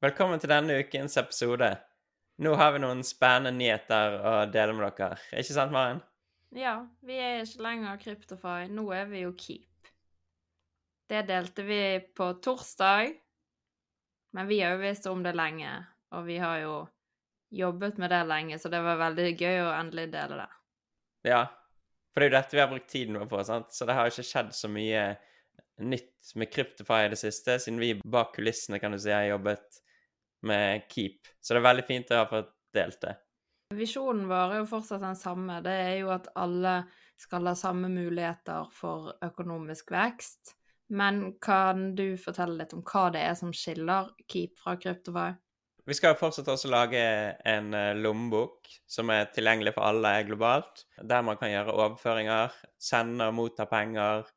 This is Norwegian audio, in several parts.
Velkommen til denne ukens episode. Nå har vi noen spennende nyheter å dele med dere. Ikke sant, Maren? Ja, vi er ikke lenger Kryptofy. Nå er vi jo Keep. Det delte vi på torsdag, men vi har jo visst om det lenge, og vi har jo jobbet med det lenge, så det var veldig gøy å endelig dele det. Ja, for det er jo dette vi har brukt tiden vår på, sant? så det har ikke skjedd så mye nytt med Kryptify i det siste, siden vi bak kulissene, kan du si, har jobbet med Keep. Så det er veldig fint å ha fått delt det. Visjonen vår er jo fortsatt den samme. Det er jo at alle skal ha samme muligheter for økonomisk vekst. Men kan du fortelle litt om hva det er som skiller Keep fra Kryptofy? Vi skal fortsatt også lage en eh, lommebok som er tilgjengelig for alle globalt, der man kan gjøre overføringer, sende og motta penger,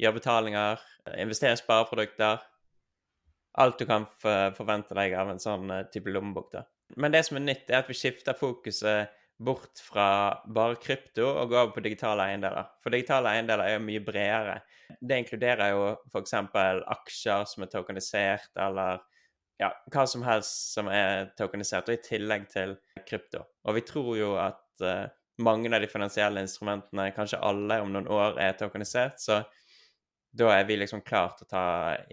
gjøre betalinger, investere i spareprodukter. Alt du kan forvente deg av en sånn eh, type lommebok. da. Men det som er nytt, er at vi skifter fokuset bort fra bare krypto og går over på digitale eiendeler. For digitale eiendeler er jo mye bredere. Det inkluderer jo f.eks. aksjer som er tokenisert, eller ja, hva som helst som er tokenisert, og i tillegg til krypto. Og vi tror jo at uh, mange av de finansielle instrumentene, kanskje alle om noen år, er tokenisert, så da er vi liksom klar til å ta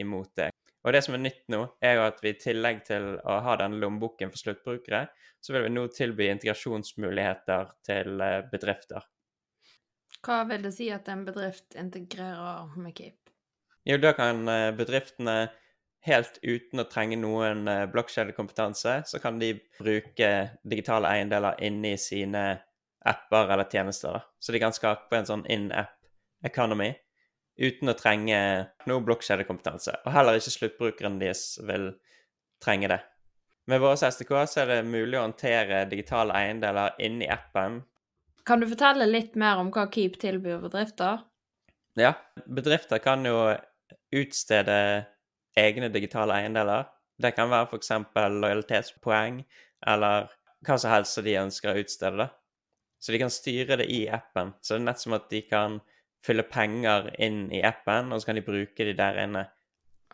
imot det. Og det som er nytt nå, er jo at vi i tillegg til å ha denne lommeboken for sluttbrukere, så vil vi nå tilby integrasjonsmuligheter til uh, bedrifter. Hva vil det si at en bedrift integrerer med Keep? Jo, da kan uh, bedriftene helt uten å trenge noen uh, blokkjedekompetanse, så kan de bruke digitale eiendeler inni sine apper eller tjenester. Da. Så de kan skape en sånn in-app economy uten å trenge noe blokkjedekompetanse. Og heller ikke sluttbrukeren deres vil trenge det. Med våre SDK så er det mulig å håndtere digitale eiendeler inni appen. Kan du fortelle litt mer om hva Keep tilbyr bedrifter? Ja, bedrifter kan jo utstede egne digitale eiendeler. Det kan være f.eks. lojalitetspoeng, eller hva som helst som de ønsker å utstede. Så de kan styre det i appen. Så det er nett som at de kan fylle penger inn i appen, og så kan de bruke de der inne.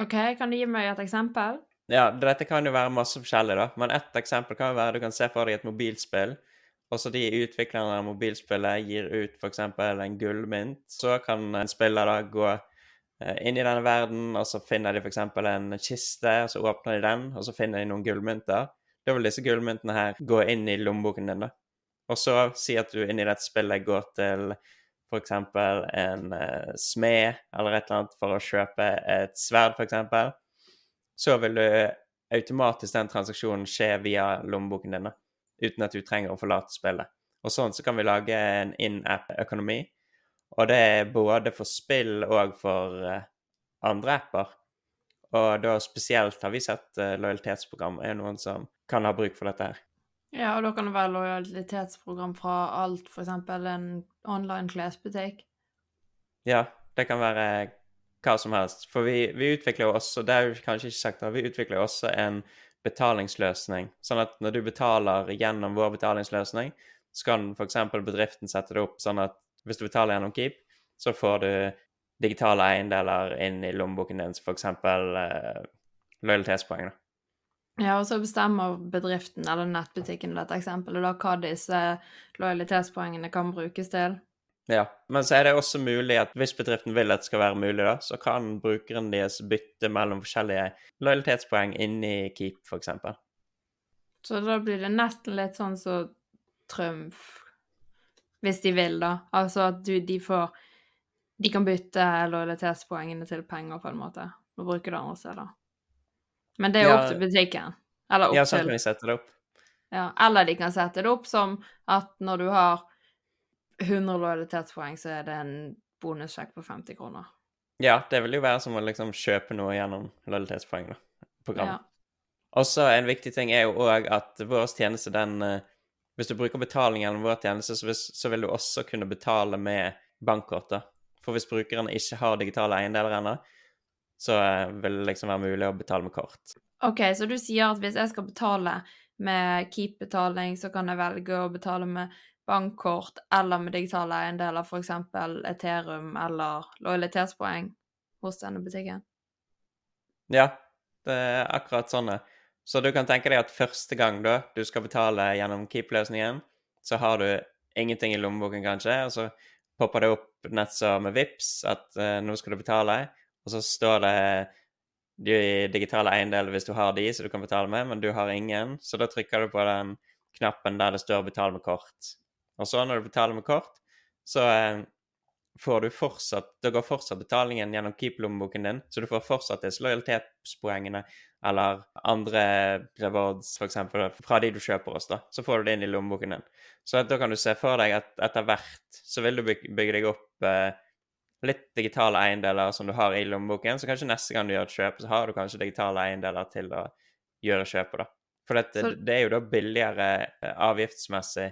OK, kan du gi meg et eksempel? Ja, dette kan jo være masse forskjellig, da. Men ett eksempel kan jo være du kan se for deg et mobilspill. Og så de utviklerne av mobilspillet gir ut f.eks. en gullmynt. Så kan en spiller da gå Eh, inn i denne verden, og så finner de f.eks. en kiste, og så åpner de den, og så finner de noen gullmynter. Da vil disse gullmyntene her gå inn i lommeboken din, da. Og så si at du inni dette spillet går til f.eks. en uh, smed eller et eller annet for å kjøpe et sverd, f.eks. Så vil du automatisk den transaksjonen skje via lommeboken din. Uten at du trenger å forlate spillet. Og sånn så kan vi lage en in-app-økonomi og det er både for spill og for uh, andre apper. Og da spesielt har vi sett uh, lojalitetsprogram er noen som kan ha bruk for dette her. Ja, og da kan det være lojalitetsprogram fra alt, f.eks. en online klesbutikk? Ja, det kan være hva som helst. For vi, vi utvikler jo også, det er jo kanskje ikke sagt, vi utvikler også en betalingsløsning. Sånn at når du betaler gjennom vår betalingsløsning, så kan f.eks. bedriften sette det opp sånn at hvis du betaler gjennom Keep, så får du digitale eiendeler inn i lommeboken din, f.eks. Eh, lojalitetspoeng. Da. Ja, og så bestemmer bedriften eller nettbutikken i dette eksempelet da hva disse lojalitetspoengene kan brukes til. Ja, men så er det også mulig at hvis bedriften vil at det skal være mulig, da, så kan brukeren deres bytte mellom forskjellige lojalitetspoeng inni Keep, f.eks. Så da blir det nesten litt sånn som så Trumf hvis de vil, da. Altså at du, de får De kan bytte lojalitetspoengene til penger, på en måte, og bruke det andre steder. Men det er jo opp til butikken. Eller opp ja, sånn kan de sette det opp. Ja, eller de kan sette det opp som at når du har 100 lojalitetspoeng, så er det en bonussjekk på 50 kroner. Ja, det vil jo være som å liksom kjøpe noe gjennom lojalitetspoeng, da. Programmet. Ja. Og så en viktig ting er jo òg at vår tjeneste, den uh, hvis du bruker betaling gjennom vår tjeneste, så, så, vil du også kunne betale med bankkort. For hvis brukeren ikke har digitale eiendeler ennå, så eh, vil det liksom være mulig å betale med kort. OK, så du sier at hvis jeg skal betale med Keep-betaling, så kan jeg velge å betale med bankkort eller med digitale eiendeler, f.eks. Ethereum eller lojalitetspoeng hos denne butikken? Ja, det er akkurat sånn. Så du kan tenke deg at første gang da du skal betale gjennom Keep-løsningen, så har du ingenting i lommeboken, kanskje, og så popper det opp nett som med VIPS at uh, nå skal du betale, og så står det de digitale eiendeler hvis du har de, så du kan betale med, men du har ingen, så da trykker du på den knappen der det står 'betal med kort'. Og så når du betaler med kort, så uh, får du fortsatt Da går fortsatt betalingen gjennom Keep-lommeboken din, så du får fortsatt disse lojalitetspoengene eller andre rewards, f.eks. fra de du kjøper oss, da. Så får du det inn i lommeboken din. Så da kan du se for deg at etter hvert så vil du bygge deg opp eh, litt digitale eiendeler som du har i lommeboken, så kanskje neste gang du gjør et kjøp, så har du kanskje digitale eiendeler til å gjøre kjøpet, da. For det, så... det er jo da billigere eh, avgiftsmessig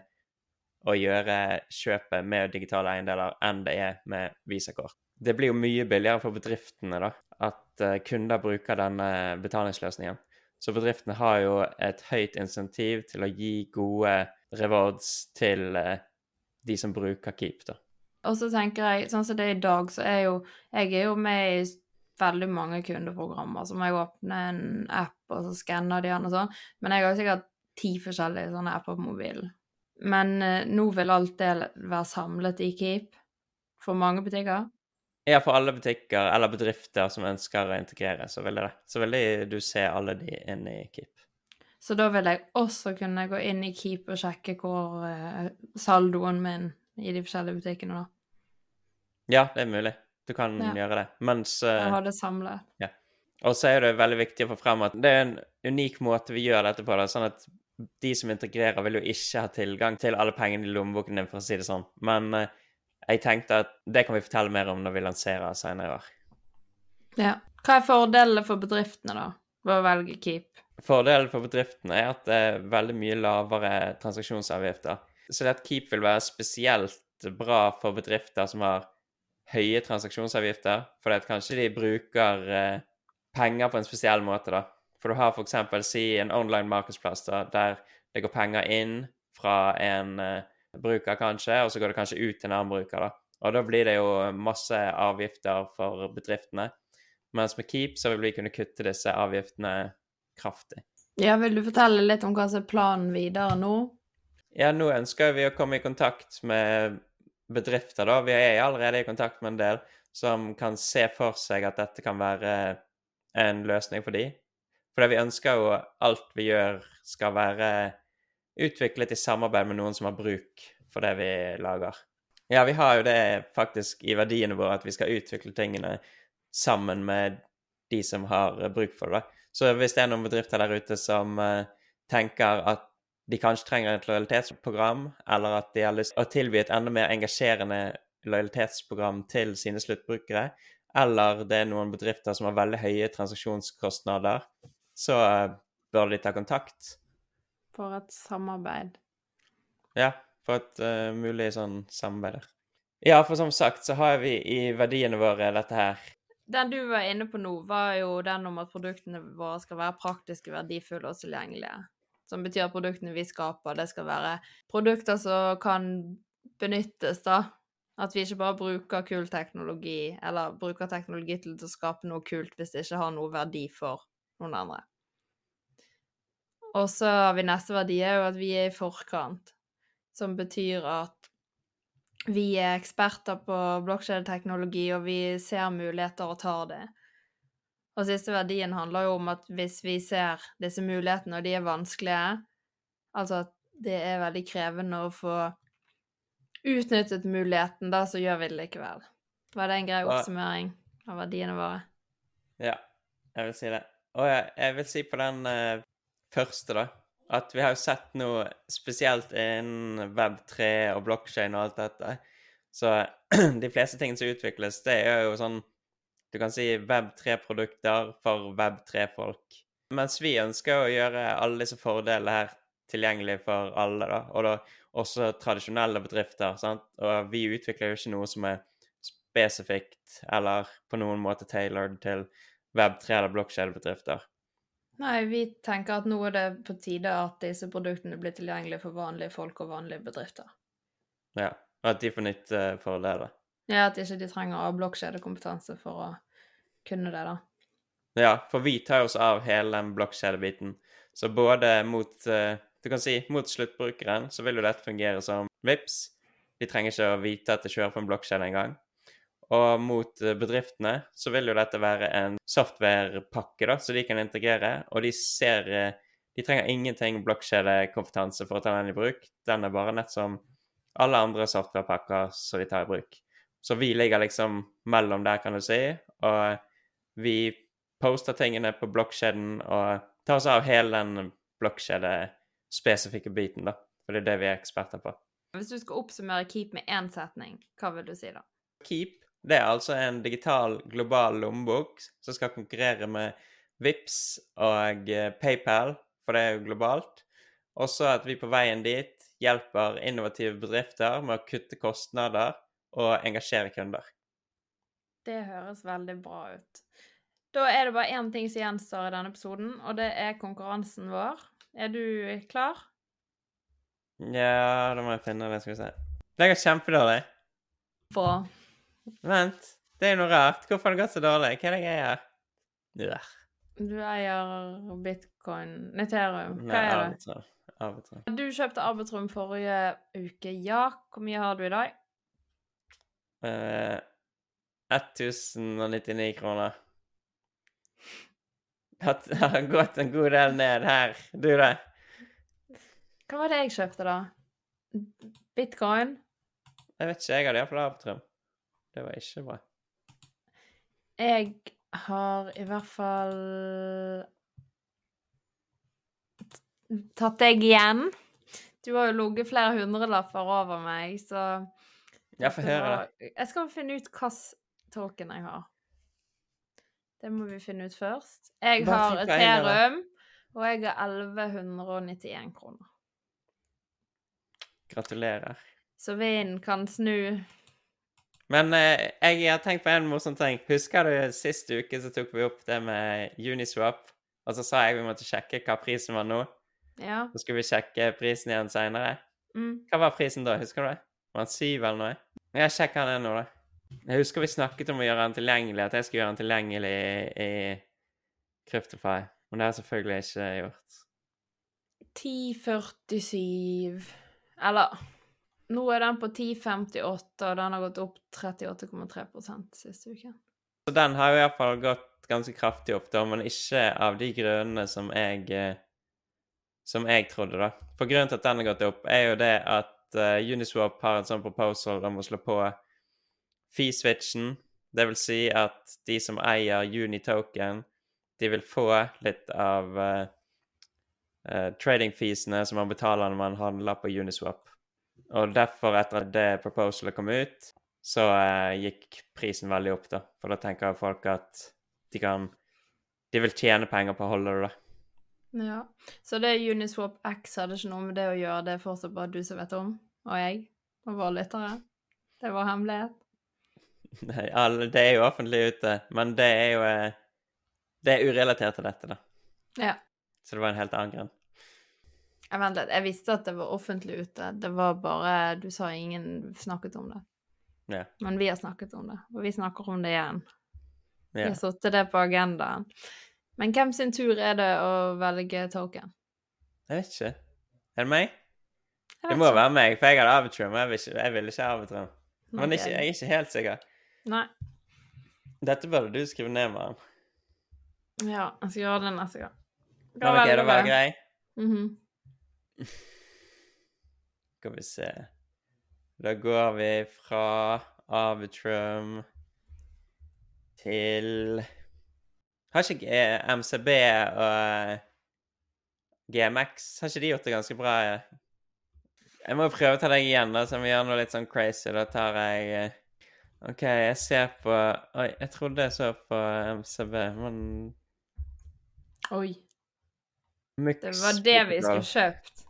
å gjøre kjøpet med digitale eiendeler enn det er med visakort. Det blir jo mye billigere for bedriftene da, at uh, kunder bruker denne betalingsløsningen. Så bedriftene har jo et høyt insentiv til å gi gode rewards til uh, de som bruker Keep. da. Og så tenker jeg, sånn som det er i dag, så er jo Jeg er jo med i veldig mange kundeprogrammer. Så må jeg åpne en app, og så skanner de den og sånn. Men jeg har sikkert ti forskjellige sånne apper på mobilen. Men eh, nå vil alt det være samlet i Keep for mange butikker? Ja, for alle butikker eller bedrifter som ønsker å integrere, så vil, det, så vil det, du se alle de inn i Keep. Så da vil jeg også kunne gå inn i Keep og sjekke hvor eh, saldoen min i de forskjellige butikkene, da? Ja, det er mulig. Du kan ja. gjøre det. Mens uh, Jeg har det samlet. Ja. Og så er det veldig viktig å få frem at det er en unik måte vi gjør dette på. Da, sånn at de som integrerer, vil jo ikke ha tilgang til alle pengene i lommeboken din, for å si det sånn. Men uh, jeg tenkte at det kan vi fortelle mer om når vi lanserer senere i år. Ja. Hva er fordelene for bedriftene, da, ved å velge Keep? Fordelen for bedriftene er at det er veldig mye lavere transaksjonsavgifter. Så det at Keep vil være spesielt bra for bedrifter som har høye transaksjonsavgifter, fordi at kanskje de bruker eh, penger på en spesiell måte, da. For du har f.eks. si en online markedsplass da, der det går penger inn fra en uh, bruker, kanskje, og så går det kanskje ut til en annen bruker. da. Og da blir det jo masse avgifter for bedriftene. Mens med Keep så vil vi kunne kutte disse avgiftene kraftig. Ja, Vil du fortelle litt om hva som er planen videre nå? Ja, nå ønsker vi å komme i kontakt med bedrifter, da. Vi er allerede i kontakt med en del som kan se for seg at dette kan være en løsning for dem. For vi ønsker jo alt vi gjør skal være utviklet i samarbeid med noen som har bruk for det vi lager. Ja, vi har jo det faktisk i verdiene våre at vi skal utvikle tingene sammen med de som har bruk for det. Så hvis det er noen bedrifter der ute som uh, tenker at de kanskje trenger et lojalitetsprogram, eller at de har lyst til å tilby et enda mer engasjerende lojalitetsprogram til sine sluttbrukere, eller det er noen bedrifter som har veldig høye transaksjonskostnader, så uh, bør de ta kontakt. For et samarbeid. Ja, for et uh, mulig sånn samarbeid der. Ja, for som sagt så har vi i verdiene våre dette her. Den du var inne på nå, var jo den om at produktene våre skal være praktiske, verdifulle og tilgjengelige. Som betyr at produktene vi skaper, det skal være produkter som kan benyttes, da. At vi ikke bare bruker kul teknologi, eller bruker teknologi til å skape noe kult hvis det ikke har noe verdi for noen andre. Og så har vi neste verdi, er jo at vi er i forkant, som betyr at vi er eksperter på blokkjedeteknologi, og vi ser muligheter og tar det. Og siste verdien handler jo om at hvis vi ser disse mulighetene, og de er vanskelige, altså at det er veldig krevende å få utnyttet muligheten, da så gjør vi det likevel. Var det en grei oppsummering av verdiene våre? Ja, jeg vil si det. Og jeg, jeg vil si på den uh, første, da, at vi har jo sett noe spesielt innen Web3 og blokkjede og alt dette. Så de fleste tingene som utvikles, det er jo sånn Du kan si Web3-produkter for Web3-folk. Mens vi ønsker å gjøre alle disse fordelene her tilgjengelig for alle, da. Og da også tradisjonelle bedrifter. sant? Og vi utvikler jo ikke noe som er spesifikt eller på noen måte tailored til Web3 eller blokkjedebedrifter. Nei, vi tenker at nå er det på tide at disse produktene blir tilgjengelige for vanlige folk og vanlige bedrifter. Ja, og at de får nytte for det, da. Ja, at ikke de trenger blokkjedekompetanse for å kunne det, da. Ja, for vi tar oss av hele den blokkjedebiten. Så både mot eh, du kan si mot sluttbrukeren så vil jo dette fungere som VIPS. De trenger ikke å vite at det kjører på en blokkjede engang. Og mot eh, bedriftene så vil jo dette være en softwarepakke da, så de kan integrere. Og de ser eh, De trenger ingenting blokkjedekompetanse for å ta den i bruk. Den er bare nett som alle andre softwarepakker som de tar i bruk. Så vi ligger liksom mellom der, kan du si. Og vi poster tingene på blokkjeden og tar oss av hele den blokkjedespesifikke biten, da. For det er det vi er eksperter på. Hvis du skal oppsummere Keep med én setning, hva vil du si da? Keep det er altså en digital, global lommebok som skal konkurrere med VIPS og eh, PayPal, for det er jo globalt. Også at vi på veien dit hjelper innovative bedrifter med å kutte kostnader og engasjere kunder. Det høres veldig bra ut. Da er det bare én ting som gjenstår i denne episoden, og det er konkurransen vår. Er du klar? Ja, da må jeg finne det, skal vi se. Det går kjempedårlig. Bra. Vent, det er jo noe rart. Hvorfor har det gått så dårlig? Hva er det jeg gjør? Der. Du eier bitcoin Neterium. Hva Nei, er det? Arbitrum. Arbitrum. Du kjøpte Arbitrum forrige uke. Ja. Hvor mye har du i dag? Eh, 1099 kroner. Det Har gått en god del ned her. Du, da? Hva var det jeg kjøpte, da? Bitcoin? Jeg vet ikke, jeg hadde iallfall Arbitrum. Det var ikke bra. Jeg har i hvert fall tatt deg igjen. Du har jo ligget flere hundrelapper over meg, så Ja, få høre. Jeg skal finne ut hvilken token jeg har. Det må vi finne ut først. Jeg Hva har. Ethereum, og jeg har 1191 kroner. Gratulerer. Så vinden kan snu. Men eh, jeg har tenkt på en morsom ting. Husker du sist uke så tok vi opp det med Uniswap? Og så sa jeg vi måtte sjekke hva prisen var nå. Ja. Så skulle vi sjekke prisen igjen seinere. Mm. Hva var prisen da, husker du det? Var den syv eller noe? Ja, jeg sjekker den nå, da. Jeg husker vi snakket om å gjøre den tilgjengelig, at jeg skulle gjøre den tilgjengelig i, i Cryptify. Men det har jeg selvfølgelig ikke gjort. 10,47 Eller Nå er den på 10,58, og den har gått opp 38,3 siste uke. Så den har jo iallfall gått ganske kraftig opp, da, men ikke av de grunnene som jeg eh, Som jeg trodde, da. For grunnen til at den har gått opp, er jo det at eh, Uniswap har en sånn proposal om å slå på fee-switchen. Det vil si at de som eier Unitoken, de vil få litt av uh, trading-feesene som man betaler når man handler på Uniswap. Og derfor, etter at det proposalet kom ut, så uh, gikk prisen veldig opp, da. For da tenker folk at de kan De vil tjene penger på å holde det, da. Ja. Så det Uniswap X hadde ikke noe med det å gjøre, det er fortsatt bare du som vet om, og jeg, og våre lyttere. Det vår hemmelighet. Nei, det er jo offentlig ute, men det er jo eh, Det er urelatert til dette, da. Ja. Så det var en helt annen grunn. Vent litt, jeg visste at det var offentlig ute, det var bare Du sa ingen snakket om det. Ja. Men vi har snakket om det, og vi snakker om det igjen. Vi ja. har satt det på agendaen. Men hvem sin tur er det å velge token? Jeg vet ikke. Er det meg? Det må ikke. være meg, for jeg hadde Arbitrum. Jeg vil ikke, jeg vil ikke Arbitrum. Men okay. ikke, jeg er ikke helt sikker. Nei. Dette burde du skrive ned, Maren. Ja, jeg skal gjøre det neste gang. Men er det var grei. Mhm. Skal vi se Da går vi fra Arbitrum til Har ikke MCB og GMX Har ikke de gjort det ganske bra? Jeg må prøve å ta deg igjen, da, så vi gjør noe litt sånn crazy. Da tar jeg eh, OK, jeg ser på Oi, jeg trodde jeg så på MCB, men Oi. Mux Det var det vi skulle kjøpt.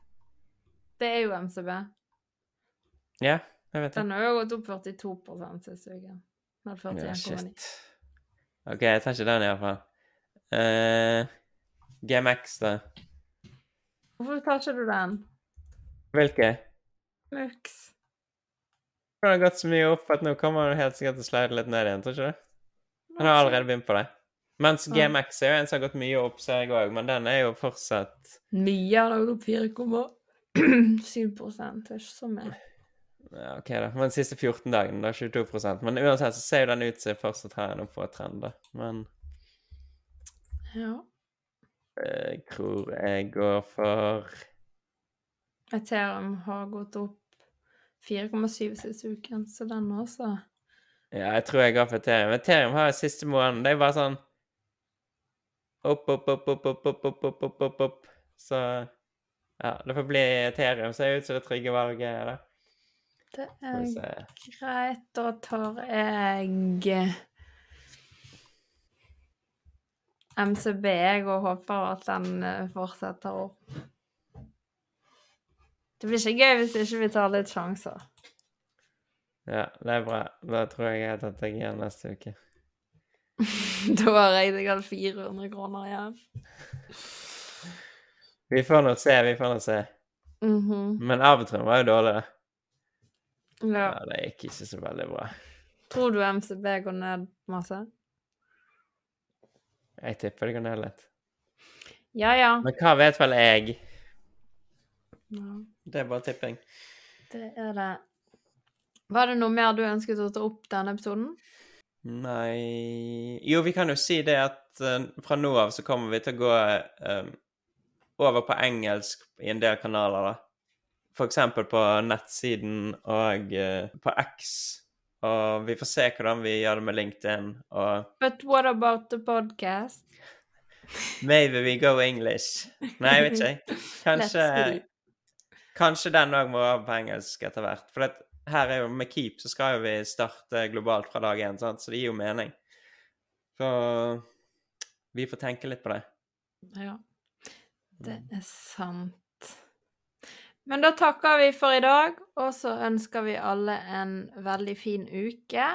Det er jo MCB. Ja, jeg vet det. Den har jo gått opp 42 siste uken. Med Ja, 41,9. shit. OK, jeg tar ikke den iallfall. Uh, GMX, da. Hvorfor tar ikke du den? Hvilke? Mux. Den har gått så mye opp at nå kommer den helt sikkert til å slide litt ned igjen, tror ikke du? Han har allerede begynt på det. Mens. GMX er jo en som har gått mye opp, ser jeg òg, men den er jo fortsatt Mye har gått opp 4,7 prosent. Det er ikke så mye. Ja, OK, da. Men de siste 14 dagene, da 22 Men uansett så ser jo den ut som fortsatt har en oppovertrend, da. Men Ja. jeg tror jeg går for Ethereum har gått opp 4,7 siste uken, så den også Ja, jeg tror jeg går for Ethereum. Ethereum har siste måneden Det er bare sånn opp, opp, opp, opp, opp, opp, opp, opp, opp, opp, opp. Så ja, det får bli Ethereum. Ser ut som det trygge valget er det. Det er greit. Da tar jeg MCB jeg, og håper at den eh, fortsetter opp. Det blir ikke gøy hvis ikke vi tar litt sjanser. Ja, det er bra. Da tror jeg jeg har tatt deg igjen neste uke. da har jeg deg sikkert 400 kroner igjen. Vi får nå se, vi får nå se. Mhm. Men Arbitrum var jo dårlig. da. ja. Ja, det gikk ikke så veldig bra. Tror du MCB går ned masse? Jeg tipper det går ned litt. Ja, ja. Men hva vet vel jeg? ja. Det er bare tipping. Det er det. Var det noe mer du ønsket å ta opp denne episoden? Nei Jo, vi kan jo si det at uh, fra nå av så kommer vi til å gå eh, over på engelsk i en del kanaler, da. For eksempel på nettsiden og uh, på X. Og vi får se hvordan vi gjør det med LinkedIn. Og But what about the podcast? maybe we go English. Nei, jeg vet ikke. Kanskje, kanskje den òg må over på engelsk etter hvert. For det, her er jo med Keep så skal jo vi starte globalt fra dag én, så det gir jo mening. Så vi får tenke litt på det. Ja, det er sant. Men da takker vi for i dag, og så ønsker vi alle en veldig fin uke.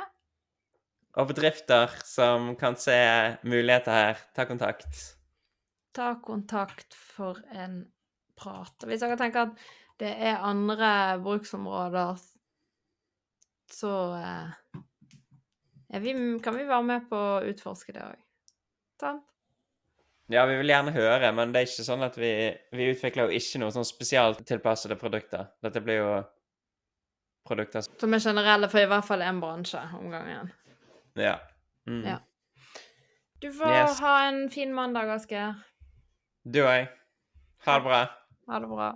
Og bedrifter som kan se muligheter her, ta kontakt. Ta kontakt for en prat. Hvis dere tenker at det er andre bruksområder, så eh, vi, kan vi være med på å utforske det òg. Sant? Ja, vi vil gjerne høre, men det er ikke sånn at vi, vi utvikler jo ikke noe sånn spesielt tilpassede produkter. Dette blir jo produkter som er generelle for i hvert fall én bransje om gangen. Ja. Mm. Ja. Du får Yes. ha en fin mandag, Asgeir. Du òg. Ha det bra. Ha det bra.